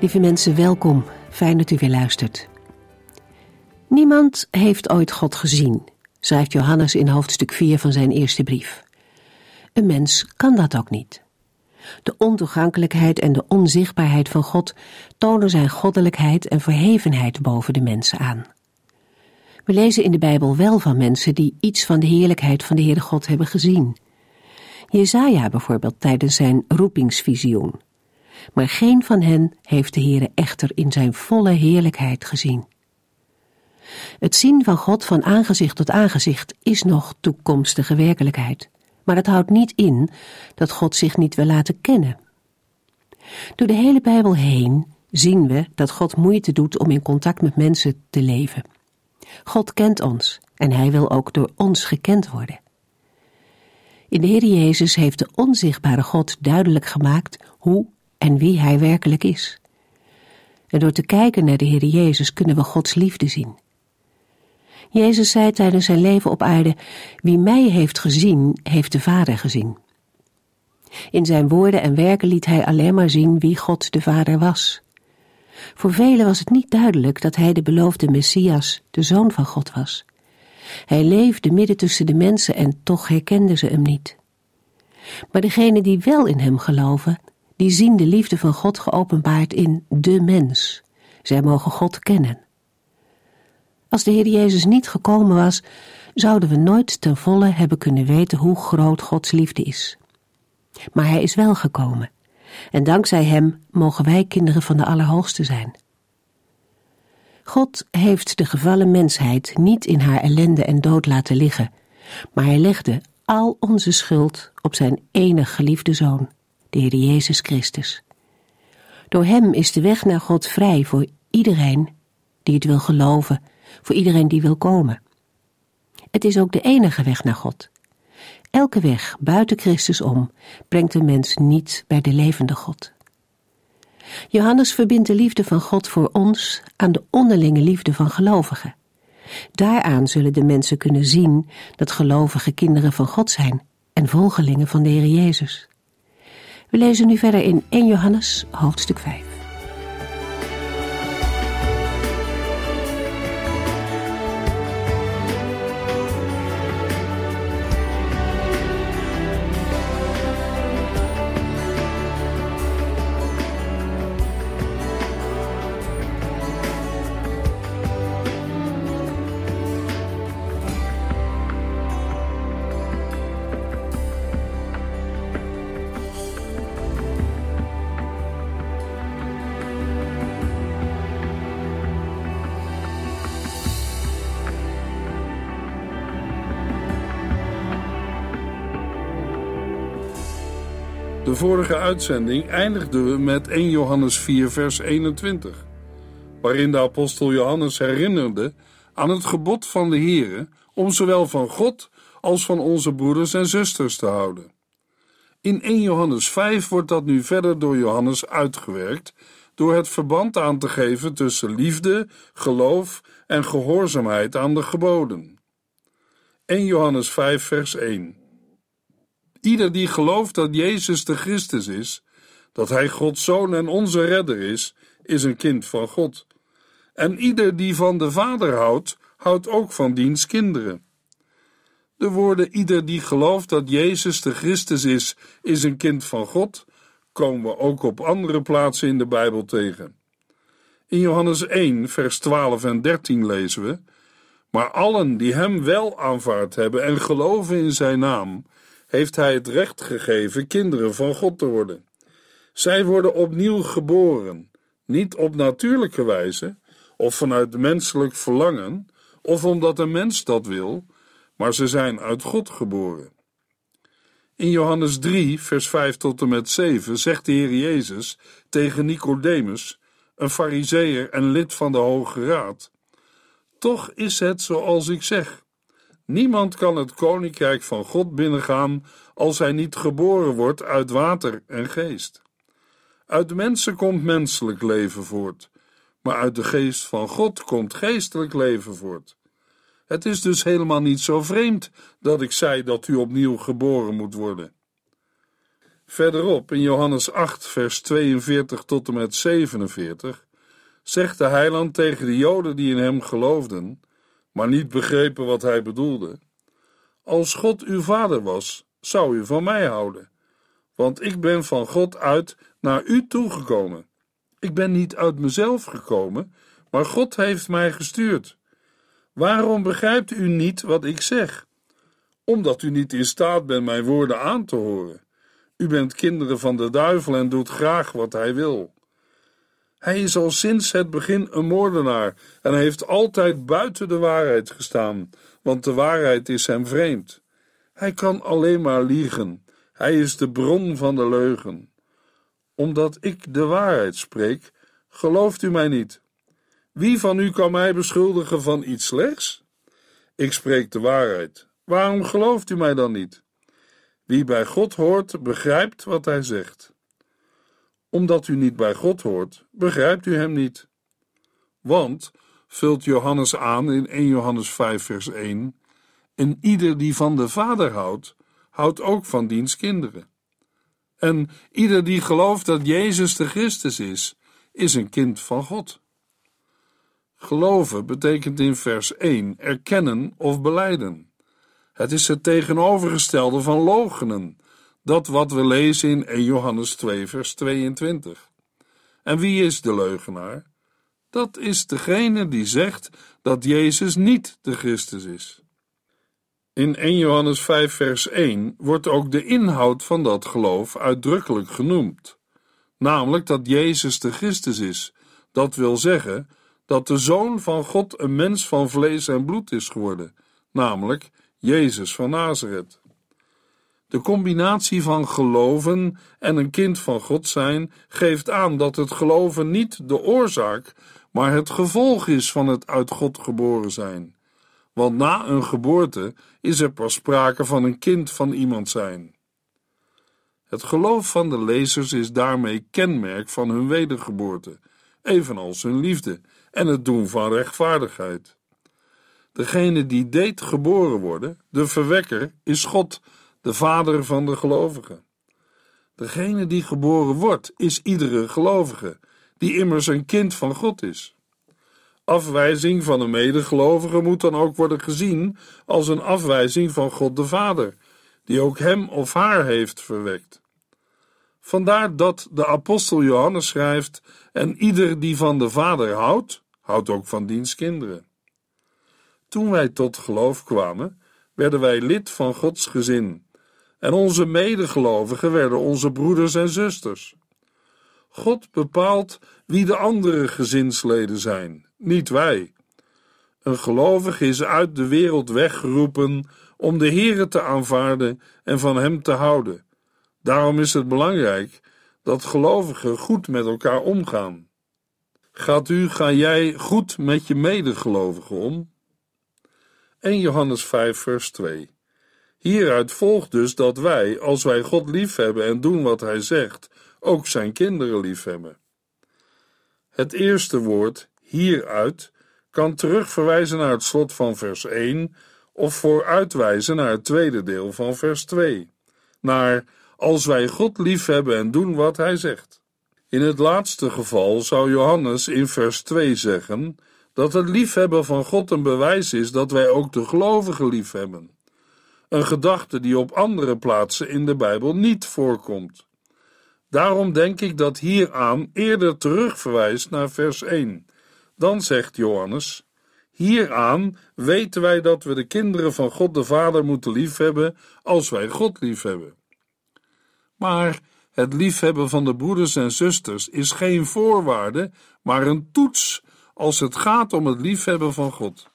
Lieve mensen, welkom. Fijn dat u weer luistert. Niemand heeft ooit God gezien, schrijft Johannes in hoofdstuk 4 van zijn eerste brief. Een mens kan dat ook niet. De ontoegankelijkheid en de onzichtbaarheid van God tonen zijn goddelijkheid en verhevenheid boven de mensen aan. We lezen in de Bijbel wel van mensen die iets van de heerlijkheid van de Heere God hebben gezien. Jezaja bijvoorbeeld tijdens zijn roepingsvisioen maar geen van hen heeft de Heere echter in zijn volle heerlijkheid gezien. Het zien van God van aangezicht tot aangezicht is nog toekomstige werkelijkheid, maar het houdt niet in dat God zich niet wil laten kennen. Door de hele Bijbel heen zien we dat God moeite doet om in contact met mensen te leven. God kent ons en hij wil ook door ons gekend worden. In de Heer Jezus heeft de onzichtbare God duidelijk gemaakt hoe en wie Hij werkelijk is. En door te kijken naar de Heer Jezus kunnen we Gods liefde zien. Jezus zei tijdens zijn leven op aarde: Wie mij heeft gezien, heeft de Vader gezien. In zijn woorden en werken liet hij alleen maar zien wie God de Vader was. Voor velen was het niet duidelijk dat hij de beloofde Messias, de Zoon van God was. Hij leefde midden tussen de mensen en toch herkenden ze hem niet. Maar degenen die wel in hem geloven, die zien de liefde van God geopenbaard in de mens. Zij mogen God kennen. Als de Heer Jezus niet gekomen was, zouden we nooit ten volle hebben kunnen weten hoe groot Gods liefde is. Maar Hij is wel gekomen, en dankzij Hem mogen wij kinderen van de Allerhoogste zijn. God heeft de gevallen mensheid niet in haar ellende en dood laten liggen, maar Hij legde al onze schuld op Zijn enig geliefde Zoon de Heer Jezus Christus. Door Hem is de weg naar God vrij voor iedereen die het wil geloven, voor iedereen die wil komen. Het is ook de enige weg naar God. Elke weg buiten Christus om brengt een mens niet bij de levende God. Johannes verbindt de liefde van God voor ons aan de onderlinge liefde van gelovigen. Daaraan zullen de mensen kunnen zien dat gelovige kinderen van God zijn en volgelingen van de Heer Jezus. We lezen nu verder in 1 Johannes, hoofdstuk 5. De vorige uitzending eindigden we met 1 Johannes 4, vers 21, waarin de apostel Johannes herinnerde aan het gebod van de Heere om zowel van God als van onze broeders en zusters te houden. In 1 Johannes 5 wordt dat nu verder door Johannes uitgewerkt door het verband aan te geven tussen liefde, geloof en gehoorzaamheid aan de geboden. 1 Johannes 5, vers 1. Ieder die gelooft dat Jezus de Christus is, dat Hij Gods Zoon en onze Redder is, is een kind van God. En ieder die van de Vader houdt, houdt ook van diens kinderen. De woorden ieder die gelooft dat Jezus de Christus is, is een kind van God, komen we ook op andere plaatsen in de Bijbel tegen. In Johannes 1, vers 12 en 13 lezen we: Maar allen die Hem wel aanvaard hebben en geloven in Zijn naam, heeft Hij het recht gegeven kinderen van God te worden. Zij worden opnieuw geboren, niet op natuurlijke wijze of vanuit menselijk verlangen of omdat een mens dat wil, maar ze zijn uit God geboren. In Johannes 3, vers 5 tot en met 7 zegt de Heer Jezus tegen Nicodemus, een fariseer en lid van de Hoge Raad: Toch is het zoals ik zeg. Niemand kan het koninkrijk van God binnengaan als hij niet geboren wordt uit water en geest. Uit mensen komt menselijk leven voort, maar uit de geest van God komt geestelijk leven voort. Het is dus helemaal niet zo vreemd dat ik zei dat u opnieuw geboren moet worden. Verderop in Johannes 8, vers 42 tot en met 47 zegt de heiland tegen de Joden die in hem geloofden, maar niet begrepen wat hij bedoelde: Als God uw vader was, zou u van mij houden, want ik ben van God uit naar u toegekomen. Ik ben niet uit mezelf gekomen, maar God heeft mij gestuurd. Waarom begrijpt u niet wat ik zeg? Omdat u niet in staat bent mijn woorden aan te horen. U bent kinderen van de duivel en doet graag wat hij wil. Hij is al sinds het begin een moordenaar en heeft altijd buiten de waarheid gestaan, want de waarheid is hem vreemd. Hij kan alleen maar liegen. Hij is de bron van de leugen. Omdat ik de waarheid spreek, gelooft u mij niet. Wie van u kan mij beschuldigen van iets slechts? Ik spreek de waarheid. Waarom gelooft u mij dan niet? Wie bij God hoort, begrijpt wat hij zegt. Omdat u niet bij God hoort, begrijpt u hem niet. Want, vult Johannes aan in 1 Johannes 5, vers 1, en ieder die van de Vader houdt, houdt ook van diens kinderen. En ieder die gelooft dat Jezus de Christus is, is een kind van God. Geloven betekent in vers 1 erkennen of beleiden. Het is het tegenovergestelde van logenen, dat wat we lezen in 1 Johannes 2, vers 22. En wie is de leugenaar? Dat is degene die zegt dat Jezus niet de Christus is. In 1 Johannes 5, vers 1 wordt ook de inhoud van dat geloof uitdrukkelijk genoemd, namelijk dat Jezus de Christus is. Dat wil zeggen dat de Zoon van God een mens van vlees en bloed is geworden, namelijk Jezus van Nazareth. De combinatie van geloven en een kind van God zijn geeft aan dat het geloven niet de oorzaak, maar het gevolg is van het uit God geboren zijn. Want na een geboorte is er pas sprake van een kind van iemand zijn. Het geloof van de lezers is daarmee kenmerk van hun wedergeboorte, evenals hun liefde en het doen van rechtvaardigheid. Degene die deed geboren worden, de verwekker, is God, de Vader van de gelovigen. Degene die geboren wordt, is iedere gelovige, die immers een kind van God is. Afwijzing van een medegelovige moet dan ook worden gezien als een afwijzing van God de Vader, die ook hem of haar heeft verwekt. Vandaar dat de apostel Johannes schrijft: En ieder die van de Vader houdt, houdt ook van diens kinderen. Toen wij tot geloof kwamen, werden wij lid van Gods gezin, en onze medegelovigen werden onze broeders en zusters. God bepaalt wie de andere gezinsleden zijn, niet wij. Een gelovige is uit de wereld weggeroepen om de Here te aanvaarden en van Hem te houden. Daarom is het belangrijk dat gelovigen goed met elkaar omgaan. Gaat u, ga jij goed met je medegelovigen om? 1 Johannes 5, vers 2. Hieruit volgt dus dat wij, als wij God liefhebben en doen wat Hij zegt, ook Zijn kinderen liefhebben. Het eerste woord, hieruit, kan terugverwijzen naar het slot van vers 1 of vooruitwijzen naar het tweede deel van vers 2, naar als wij God liefhebben en doen wat Hij zegt. In het laatste geval zou Johannes in vers 2 zeggen dat het liefhebben van God een bewijs is dat wij ook de gelovigen liefhebben. Een gedachte die op andere plaatsen in de Bijbel niet voorkomt. Daarom denk ik dat hieraan eerder terugverwijst naar vers 1. Dan zegt Johannes: Hieraan weten wij dat we de kinderen van God de Vader moeten liefhebben als wij God liefhebben. Maar het liefhebben van de broeders en zusters is geen voorwaarde, maar een toets als het gaat om het liefhebben van God.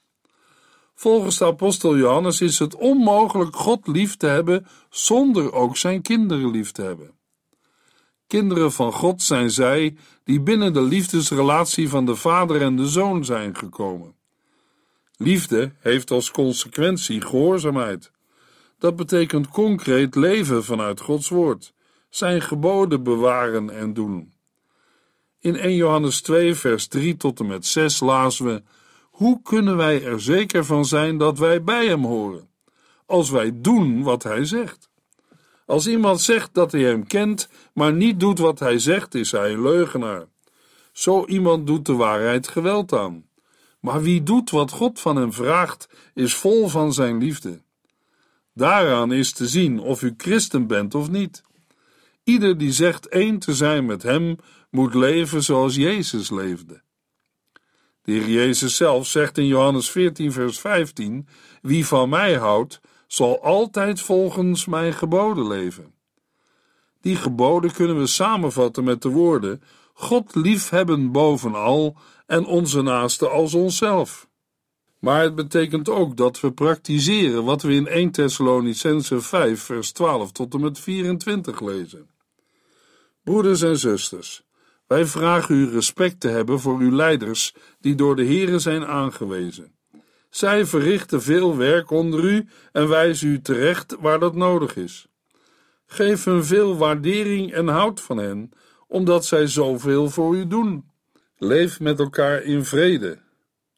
Volgens de apostel Johannes is het onmogelijk God lief te hebben zonder ook zijn kinderen lief te hebben. Kinderen van God zijn zij die binnen de liefdesrelatie van de vader en de zoon zijn gekomen. Liefde heeft als consequentie gehoorzaamheid. Dat betekent concreet leven vanuit Gods woord, zijn geboden bewaren en doen. In 1 Johannes 2, vers 3 tot en met 6 lazen we: Hoe kunnen wij er zeker van zijn dat wij bij hem horen? Als wij doen wat hij zegt. Als iemand zegt dat hij hem kent, maar niet doet wat hij zegt, is hij een leugenaar. Zo iemand doet de waarheid geweld aan. Maar wie doet wat God van hem vraagt, is vol van zijn liefde. Daaraan is te zien of u christen bent of niet. Ieder die zegt één te zijn met hem, moet leven zoals Jezus leefde. De Heer Jezus zelf zegt in Johannes 14, vers 15: Wie van mij houdt, zal altijd volgens mijn geboden leven. Die geboden kunnen we samenvatten met de woorden: God liefhebben bovenal en onze naaste als onszelf. Maar het betekent ook dat we praktiseren wat we in 1 Thessalonicense 5 vers 12 tot en met 24 lezen. Broeders en zusters, wij vragen u respect te hebben voor uw leiders die door de Here zijn aangewezen. Zij verrichten veel werk onder u en wijzen u terecht waar dat nodig is. Geef hun veel waardering en houd van hen, omdat zij zoveel voor u doen. Leef met elkaar in vrede.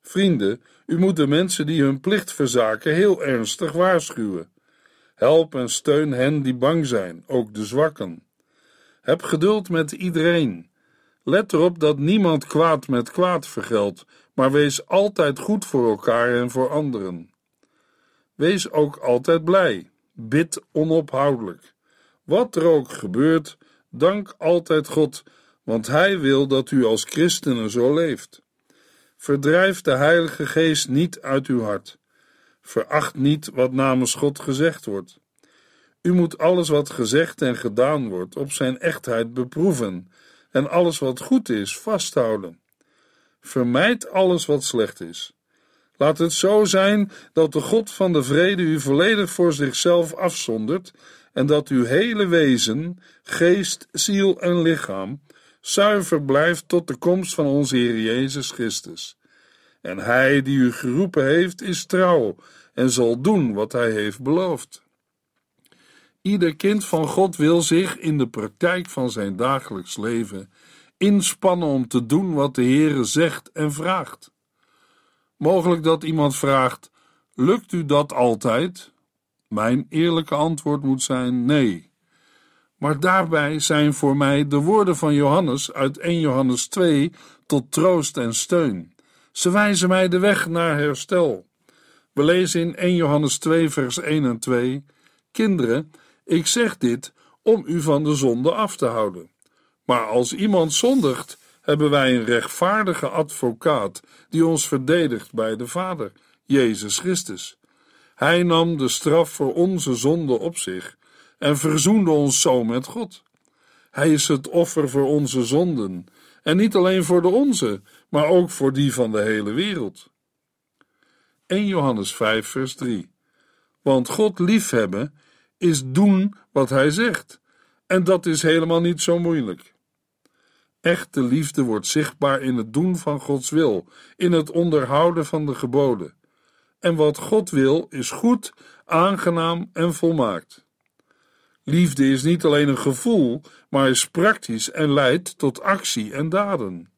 Vrienden, u moet de mensen die hun plicht verzaken heel ernstig waarschuwen. Help en steun hen die bang zijn, ook de zwakken. Heb geduld met iedereen. Let erop dat niemand kwaad met kwaad vergeldt, maar wees altijd goed voor elkaar en voor anderen. Wees ook altijd blij. Bid onophoudelijk. Wat er ook gebeurt, dank altijd God, want Hij wil dat u als christenen zo leeft. Verdrijf de Heilige Geest niet uit uw hart. Veracht niet wat namens God gezegd wordt. U moet alles wat gezegd en gedaan wordt op zijn echtheid beproeven en alles wat goed is vasthouden. Vermijd alles wat slecht is. Laat het zo zijn dat de God van de vrede u volledig voor zichzelf afzondert en dat uw hele wezen, geest, ziel en lichaam zuiver blijft tot de komst van onze Heer Jezus Christus. En Hij die u geroepen heeft, is trouw en zal doen wat Hij heeft beloofd. Ieder kind van God wil zich in de praktijk van zijn dagelijks leven inspannen om te doen wat de Heere zegt en vraagt. Mogelijk dat iemand vraagt: Lukt u dat altijd? Mijn eerlijke antwoord moet zijn: nee. Maar daarbij zijn voor mij de woorden van Johannes uit 1 Johannes 2 tot troost en steun. Ze wijzen mij de weg naar herstel. We lezen in 1 Johannes 2, vers 1 en 2: Kinderen, ik zeg dit om u van de zonde af te houden. Maar als iemand zondigt, hebben wij een rechtvaardige advocaat die ons verdedigt bij de Vader, Jezus Christus. Hij nam de straf voor onze zonde op zich en verzoende ons zo met God. Hij is het offer voor onze zonden, en niet alleen voor de onze, maar ook voor die van de hele wereld. 1 Johannes 5, vers 3. Want God liefhebben is doen wat Hij zegt, en dat is helemaal niet zo moeilijk. Echte liefde wordt zichtbaar in het doen van Gods wil, in het onderhouden van de geboden. En wat God wil is goed, aangenaam en volmaakt. Liefde is niet alleen een gevoel, maar is praktisch en leidt tot actie en daden.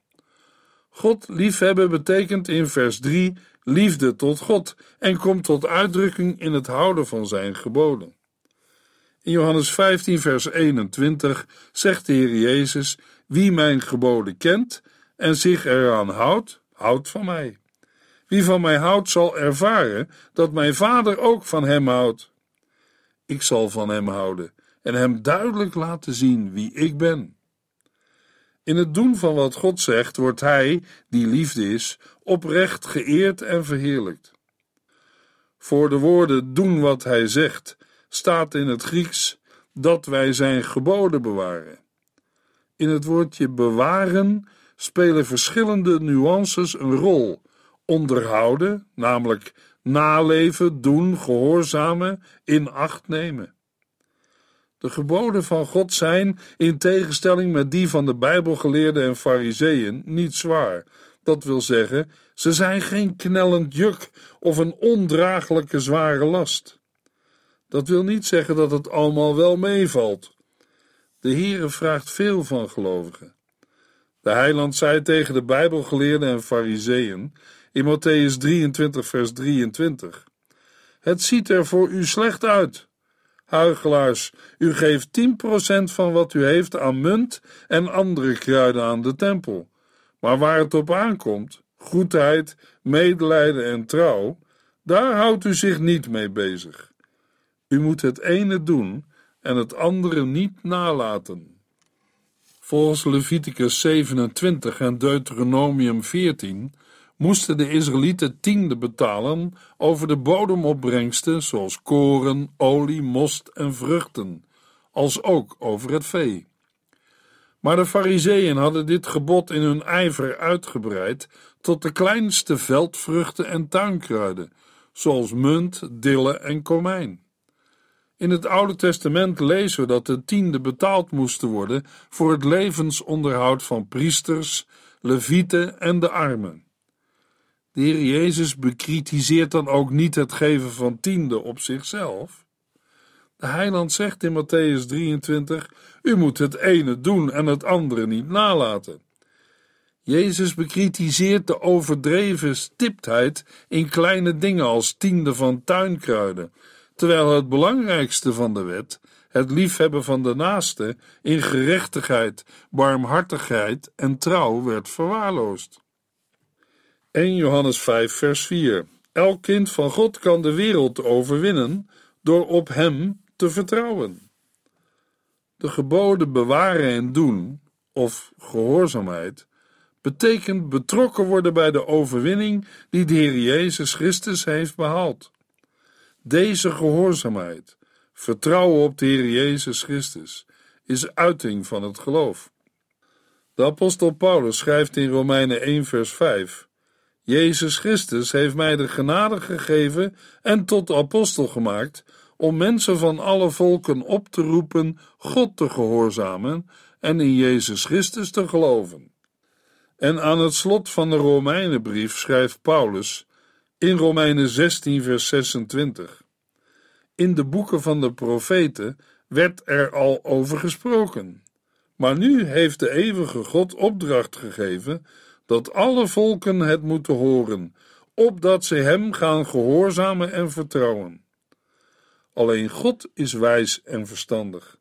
God liefhebben betekent in vers 3 liefde tot God en komt tot uitdrukking in het houden van zijn geboden. In Johannes 15, vers 21 zegt de Heer Jezus: Wie mijn geboden kent en zich eraan houdt, houdt van mij. Wie van mij houdt, zal ervaren dat mijn Vader ook van hem houdt. Ik zal van hem houden en hem duidelijk laten zien wie ik ben. In het doen van wat God zegt, wordt Hij, die liefde is, oprecht geëerd en verheerlijkt. Voor de woorden doen wat Hij zegt staat in het Grieks dat wij zijn geboden bewaren. In het woordje bewaren spelen verschillende nuances een rol, onderhouden, namelijk naleven, doen, gehoorzamen, in acht nemen. De geboden van God zijn, in tegenstelling met die van de Bijbelgeleerden en Fariseeën, niet zwaar. Dat wil zeggen, ze zijn geen knellend juk of een ondraaglijke zware last. Dat wil niet zeggen dat het allemaal wel meevalt. De Heere vraagt veel van gelovigen. De heiland zei tegen de Bijbelgeleerden en Fariseeën in Matthäus 23, vers 23: Het ziet er voor u slecht uit. Huigelaars, u geeft 10% van wat u heeft aan munt en andere kruiden aan de tempel. Maar waar het op aankomt, goedheid, medelijden en trouw, daar houdt u zich niet mee bezig. U moet het ene doen en het andere niet nalaten. Volgens Leviticus 27 en Deuteronomium 14 moesten de Israëlieten tiende betalen over de bodemopbrengsten zoals koren, olie, most en vruchten, als ook over het vee. Maar de Fariseeën hadden dit gebod in hun ijver uitgebreid tot de kleinste veldvruchten en tuinkruiden, zoals munt, dille en komijn. In het Oude Testament lezen we dat de tiende betaald moesten worden voor het levensonderhoud van priesters, levieten en de armen. De Heer Jezus bekritiseert dan ook niet het geven van tiende op zichzelf. De heiland zegt in Matthäus 23: U moet het ene doen en het andere niet nalaten. Jezus bekritiseert de overdreven stiptheid in kleine dingen als tiende van tuinkruiden, terwijl het belangrijkste van de wet, het liefhebben van de naaste, in gerechtigheid, barmhartigheid en trouw werd verwaarloosd. 1 Johannes 5, vers 4. Elk kind van God kan de wereld overwinnen door op Hem te vertrouwen. De geboden bewaren en doen, of gehoorzaamheid, betekent betrokken worden bij de overwinning die de Heer Jezus Christus heeft behaald. Deze gehoorzaamheid, vertrouwen op de Heer Jezus Christus, is uiting van het geloof. De apostel Paulus schrijft in Romeinen 1 vers 5 Jezus Christus heeft mij de genade gegeven en tot apostel gemaakt om mensen van alle volken op te roepen God te gehoorzamen en in Jezus Christus te geloven. En aan het slot van de Romeinenbrief schrijft Paulus in Romeinen 16 vers 26 In de boeken van de profeten werd er al over gesproken. Maar nu heeft de eeuwige God opdracht gegeven dat alle volken het moeten horen, opdat ze hem gaan gehoorzamen en vertrouwen. Alleen God is wijs en verstandig.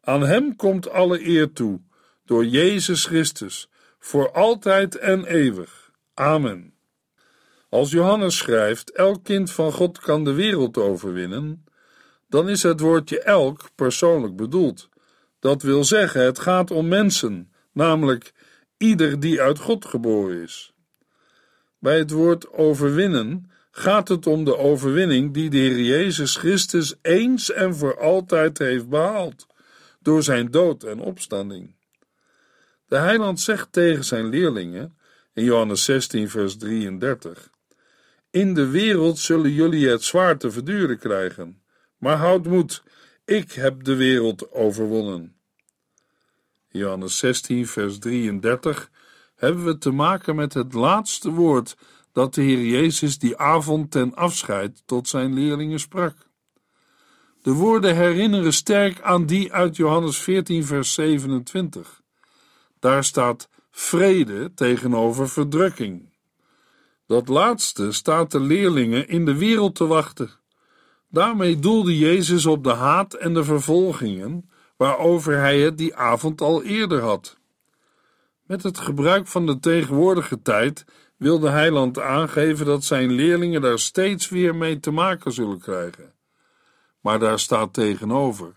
Aan hem komt alle eer toe, door Jezus Christus, voor altijd en eeuwig. Amen. Als Johannes schrijft: Elk kind van God kan de wereld overwinnen, dan is het woordje elk persoonlijk bedoeld. Dat wil zeggen, het gaat om mensen, namelijk ieder die uit God geboren is. Bij het woord overwinnen gaat het om de overwinning die de Heer Jezus Christus eens en voor altijd heeft behaald door zijn dood en opstanding. De heiland zegt tegen zijn leerlingen in Johannes 16, vers 33: In de wereld zullen jullie het zwaar te verduren krijgen, maar houd moed, ik heb de wereld overwonnen. Johannes 16, vers 33, hebben we te maken met het laatste woord dat de Heer Jezus die avond ten afscheid tot zijn leerlingen sprak. De woorden herinneren sterk aan die uit Johannes 14, vers 27. Daar staat vrede tegenover verdrukking. Dat laatste staat de leerlingen in de wereld te wachten. Daarmee doelde Jezus op de haat en de vervolgingen waarover hij het die avond al eerder had. Met het gebruik van de tegenwoordige tijd wil de heiland aangeven dat zijn leerlingen daar steeds weer mee te maken zullen krijgen. Maar daar staat tegenover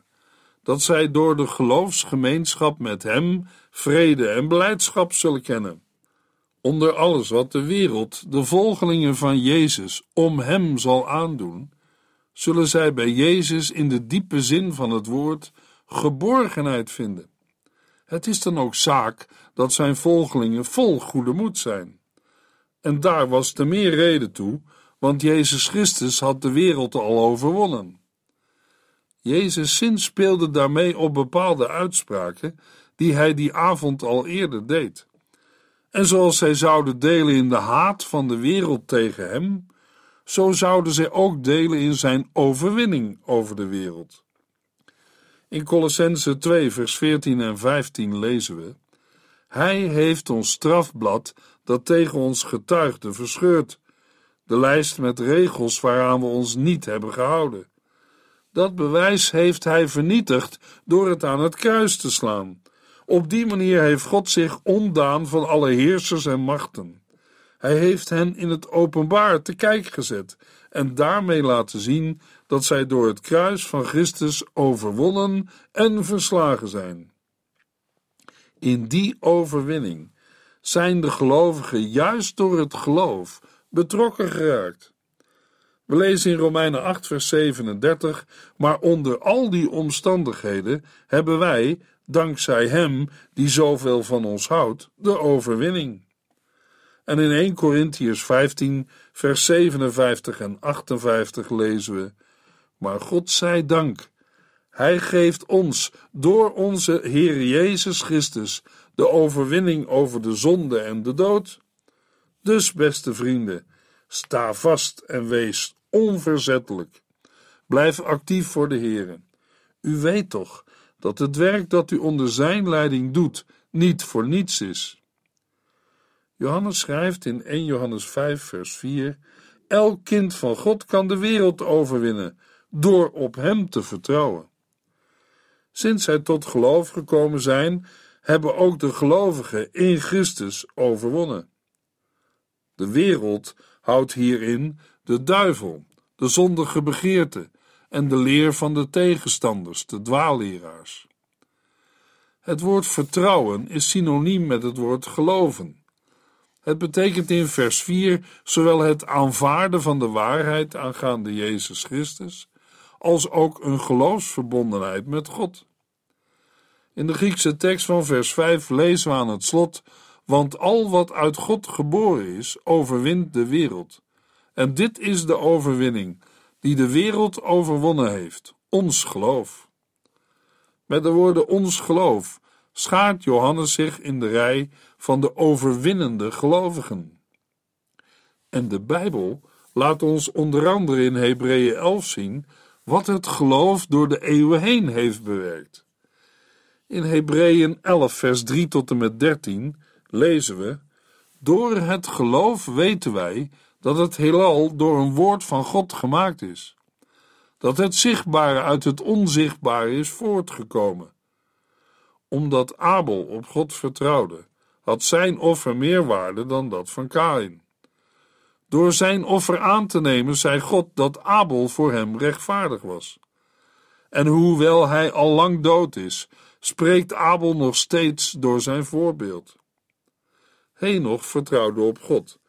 dat zij door de geloofsgemeenschap met hem vrede en blijdschap zullen kennen. Onder alles wat de wereld, de volgelingen van Jezus, om hem zal aandoen, zullen zij bij Jezus in de diepe zin van het woord geborgenheid vinden. Het is dan ook zaak dat zijn volgelingen vol goede moed zijn. En daar was te meer reden toe, want Jezus Christus had de wereld al overwonnen. Jezus' zin speelde daarmee op bepaalde uitspraken die hij die avond al eerder deed. En zoals zij zouden delen in de haat van de wereld tegen hem, zo zouden zij ook delen in zijn overwinning over de wereld. In Colossense 2, vers 14 en 15 lezen we: Hij heeft ons strafblad dat tegen ons getuigde verscheurd, de lijst met regels waaraan we ons niet hebben gehouden. Dat bewijs heeft hij vernietigd door het aan het kruis te slaan. Op die manier heeft God zich ontdaan van alle heersers en machten. Hij heeft hen in het openbaar te kijk gezet en daarmee laten zien dat zij door het kruis van Christus overwonnen en verslagen zijn. In die overwinning zijn de gelovigen juist door het geloof betrokken geraakt. We lezen in Romeinen 8, vers 37, maar onder al die omstandigheden hebben wij, dankzij Hem die zoveel van ons houdt, de overwinning. En in 1 Corinthians 15, vers 57 en 58 lezen we: Maar God zij dank, Hij geeft ons door onze Heer Jezus Christus de overwinning over de zonde en de dood. Dus, beste vrienden, sta vast en wees onverzettelijk. Blijf actief voor de Heer. U weet toch dat het werk dat u onder Zijn leiding doet niet voor niets is. Johannes schrijft in 1 Johannes 5, vers 4: Elk kind van God kan de wereld overwinnen door op Hem te vertrouwen. Sinds zij tot geloof gekomen zijn, hebben ook de gelovigen in Christus overwonnen. De wereld houdt hierin de duivel, de zondige begeerte en de leer van de tegenstanders, de dwaalleraars. Het woord vertrouwen is synoniem met het woord geloven. Het betekent in vers 4 zowel het aanvaarden van de waarheid aangaande Jezus Christus, als ook een geloofsverbondenheid met God. In de Griekse tekst van vers 5 lezen we aan het slot: Want al wat uit God geboren is, overwint de wereld. En dit is de overwinning die de wereld overwonnen heeft: ons geloof. Met de woorden ons geloof schaart Johannes zich in de rij van de overwinnende gelovigen. En de Bijbel laat ons onder andere in Hebreeën 11 zien wat het geloof door de eeuwen heen heeft bewerkt. In Hebreeën 11, vers 3 tot en met 13 lezen we: Door het geloof weten wij dat het heelal door een woord van God gemaakt is, dat het zichtbare uit het onzichtbare is voortgekomen. Omdat Abel op God vertrouwde, had zijn offer meer waarde dan dat van Kain. Door zijn offer aan te nemen, zei God dat Abel voor hem rechtvaardig was. En hoewel hij al lang dood is, spreekt Abel nog steeds door zijn voorbeeld. Henoch vertrouwde op God,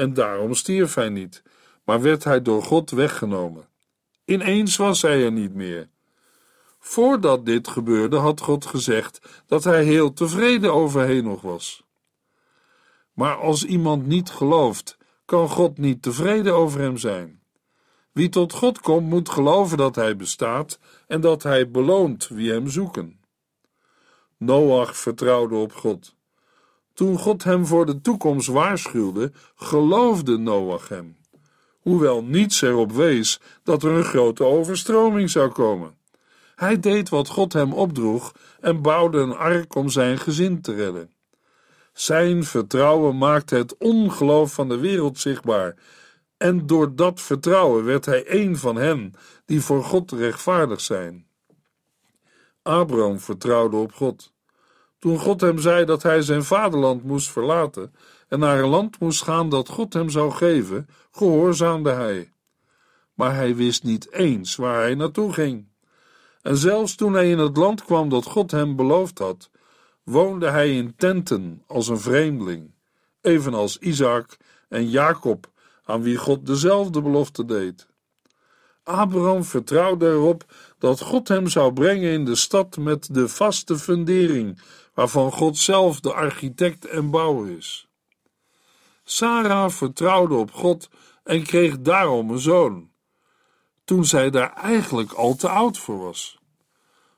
en daarom stierf hij niet, maar werd hij door God weggenomen. Ineens was hij er niet meer. Voordat dit gebeurde had God gezegd dat hij heel tevreden over Henoch was. Maar als iemand niet gelooft, kan God niet tevreden over hem zijn. Wie tot God komt, moet geloven dat hij bestaat en dat hij beloont wie hem zoeken. Noach vertrouwde op God. Toen God hem voor de toekomst waarschuwde, geloofde Noach hem, hoewel niets erop wees dat er een grote overstroming zou komen. Hij deed wat God hem opdroeg en bouwde een ark om zijn gezin te redden. Zijn vertrouwen maakte het ongeloof van de wereld zichtbaar, en door dat vertrouwen werd hij een van hen die voor God rechtvaardig zijn. Abraham vertrouwde op God. Toen God hem zei dat hij zijn vaderland moest verlaten en naar een land moest gaan dat God hem zou geven, gehoorzaamde hij. Maar hij wist niet eens waar hij naartoe ging. En zelfs toen hij in het land kwam dat God hem beloofd had, woonde hij in tenten als een vreemdeling, evenals Isaac en Jacob, aan wie God dezelfde belofte deed. Abraham vertrouwde erop dat God hem zou brengen in de stad met de vaste fundering, waarvan God zelf de architect en bouwer is. Sarah vertrouwde op God en kreeg daarom een zoon, toen zij daar eigenlijk al te oud voor was.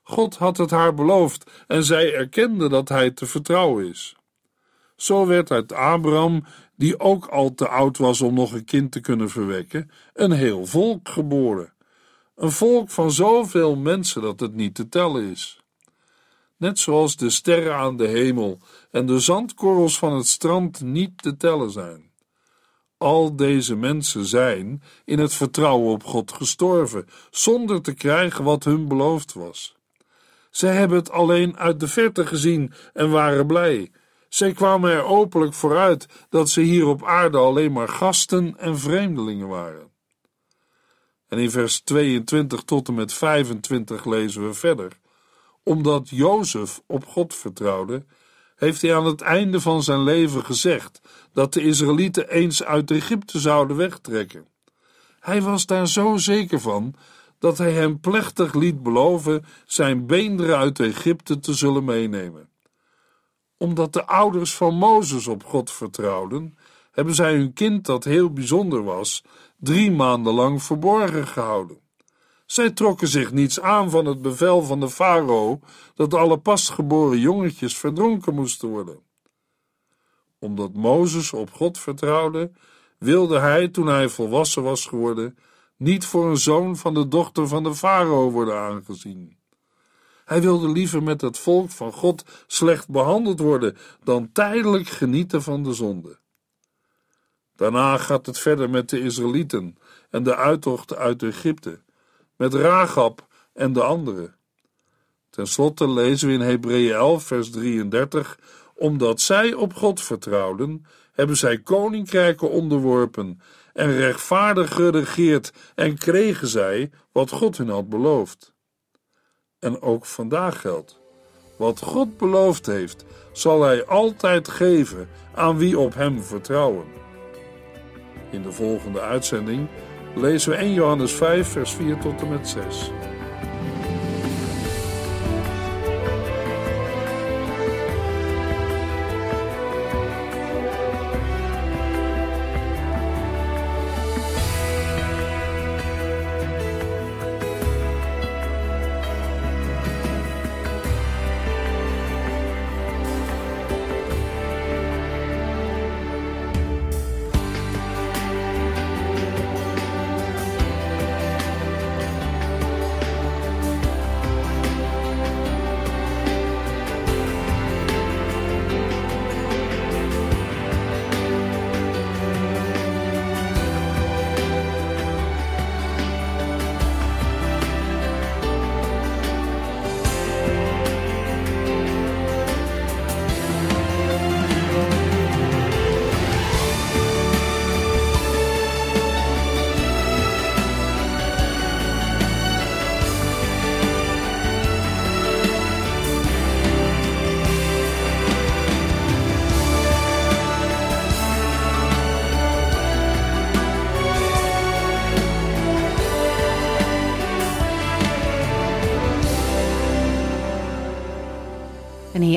God had het haar beloofd en zij erkende dat hij te vertrouwen is. Zo werd uit Abraham, die ook al te oud was om nog een kind te kunnen verwekken, een heel volk geboren. Een volk van zoveel mensen dat het niet te tellen is. Net zoals de sterren aan de hemel en de zandkorrels van het strand niet te tellen zijn. Al deze mensen zijn in het vertrouwen op God gestorven, zonder te krijgen wat hun beloofd was. Zij hebben het alleen uit de verte gezien en waren blij. Zij kwamen er openlijk vooruit dat ze hier op aarde alleen maar gasten en vreemdelingen waren. En in vers 22 tot en met 25 lezen we verder. Omdat Jozef op God vertrouwde, heeft hij aan het einde van zijn leven gezegd dat de Israëlieten eens uit Egypte zouden wegtrekken. Hij was daar zo zeker van dat hij hem plechtig liet beloven zijn beenderen uit Egypte te zullen meenemen. Omdat de ouders van Mozes op God vertrouwden, hebben zij hun kind dat heel bijzonder was, drie maanden lang verborgen gehouden. Zij trokken zich niets aan van het bevel van de farao dat alle pasgeboren jongetjes verdronken moesten worden. Omdat Mozes op God vertrouwde, wilde hij, toen hij volwassen was geworden, niet voor een zoon van de dochter van de farao worden aangezien. Hij wilde liever met het volk van God slecht behandeld worden dan tijdelijk genieten van de zonde. Daarna gaat het verder met de Israëlieten en de uittocht uit Egypte, met Ragab en de anderen. Ten slotte lezen we in Hebreeën 11, vers 33: Omdat zij op God vertrouwden, hebben zij koninkrijken onderworpen en rechtvaardig geregeerd en kregen zij wat God hun had beloofd. En ook vandaag geldt: wat God beloofd heeft, zal Hij altijd geven aan wie op Hem vertrouwen. In de volgende uitzending lezen we 1 Johannes 5, vers 4 tot en met 6.